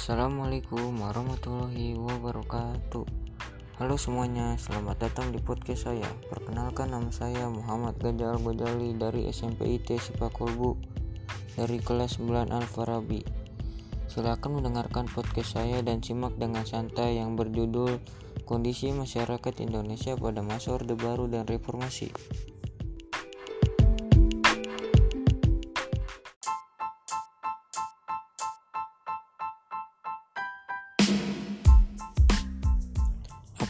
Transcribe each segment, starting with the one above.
Assalamualaikum warahmatullahi wabarakatuh. Halo semuanya, selamat datang di podcast saya. Perkenalkan nama saya Muhammad Gajal Gojali dari SMP IT Sipakolbu Dari kelas 9 Al-Farabi. Silakan mendengarkan podcast saya dan simak dengan santai yang berjudul Kondisi Masyarakat Indonesia pada Masa Orde Baru dan Reformasi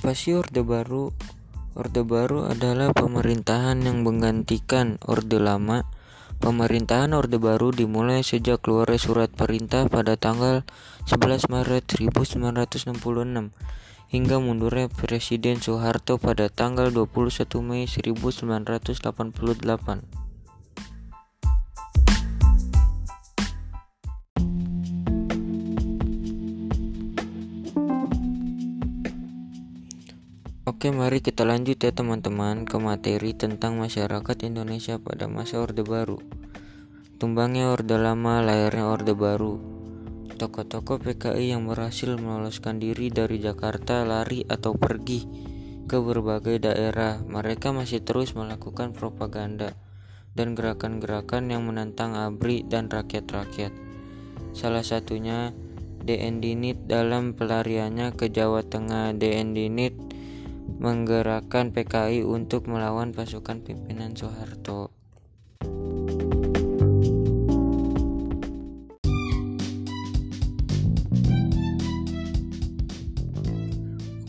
Apa sih Orde Baru? Orde Baru adalah pemerintahan yang menggantikan Orde Lama. Pemerintahan Orde Baru dimulai sejak keluarnya surat perintah pada tanggal 11 Maret 1966 hingga mundurnya Presiden Soeharto pada tanggal 21 Mei 1988. Oke, mari kita lanjut ya teman-teman ke materi tentang masyarakat Indonesia pada masa Orde Baru. Tumbangnya Orde Lama, lahirnya Orde Baru. Tokoh-tokoh PKI yang berhasil meloloskan diri dari Jakarta lari atau pergi ke berbagai daerah. Mereka masih terus melakukan propaganda dan gerakan-gerakan yang menantang ABRI dan rakyat-rakyat. Salah satunya DN Dinit dalam pelariannya ke Jawa Tengah. DN Dinit menggerakkan PKI untuk melawan pasukan pimpinan Soeharto.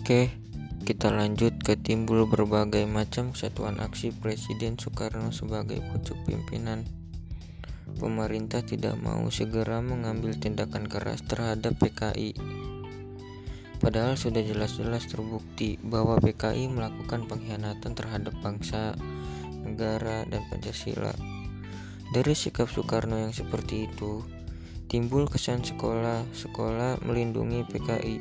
Oke, kita lanjut ke timbul berbagai macam satuan aksi Presiden Soekarno sebagai pucuk pimpinan. Pemerintah tidak mau segera mengambil tindakan keras terhadap PKI Padahal sudah jelas-jelas terbukti bahwa PKI melakukan pengkhianatan terhadap bangsa, negara, dan Pancasila. Dari sikap Soekarno yang seperti itu, timbul kesan sekolah-sekolah melindungi PKI.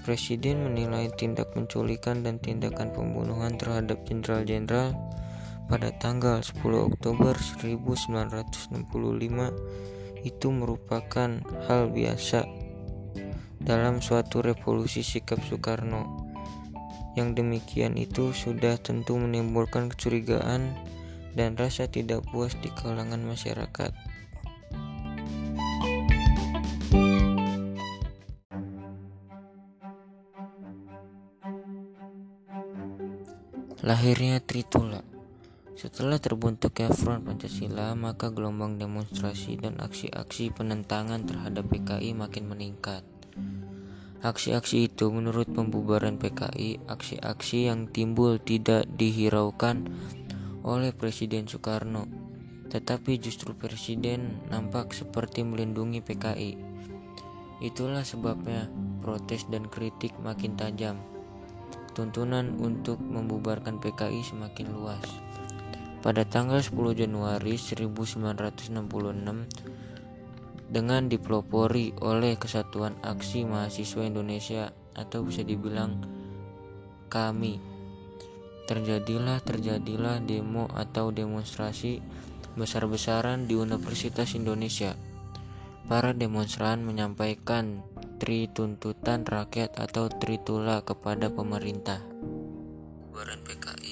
Presiden menilai tindak penculikan dan tindakan pembunuhan terhadap jenderal-jenderal pada tanggal 10 Oktober 1965 itu merupakan hal biasa dalam suatu revolusi sikap Soekarno. Yang demikian itu sudah tentu menimbulkan kecurigaan dan rasa tidak puas di kalangan masyarakat. Lahirnya Tritula setelah terbentuknya Front Pancasila, maka gelombang demonstrasi dan aksi-aksi penentangan terhadap PKI makin meningkat. Aksi-aksi itu menurut pembubaran PKI, aksi-aksi yang timbul tidak dihiraukan oleh Presiden Soekarno, tetapi justru Presiden nampak seperti melindungi PKI. Itulah sebabnya protes dan kritik makin tajam. Tuntunan untuk membubarkan PKI semakin luas. Pada tanggal 10 Januari 1966, dengan dipelopori oleh Kesatuan Aksi Mahasiswa Indonesia atau bisa dibilang kami. Terjadilah terjadilah demo atau demonstrasi besar-besaran di Universitas Indonesia. Para demonstran menyampaikan tri tuntutan rakyat atau tritula kepada pemerintah. PKI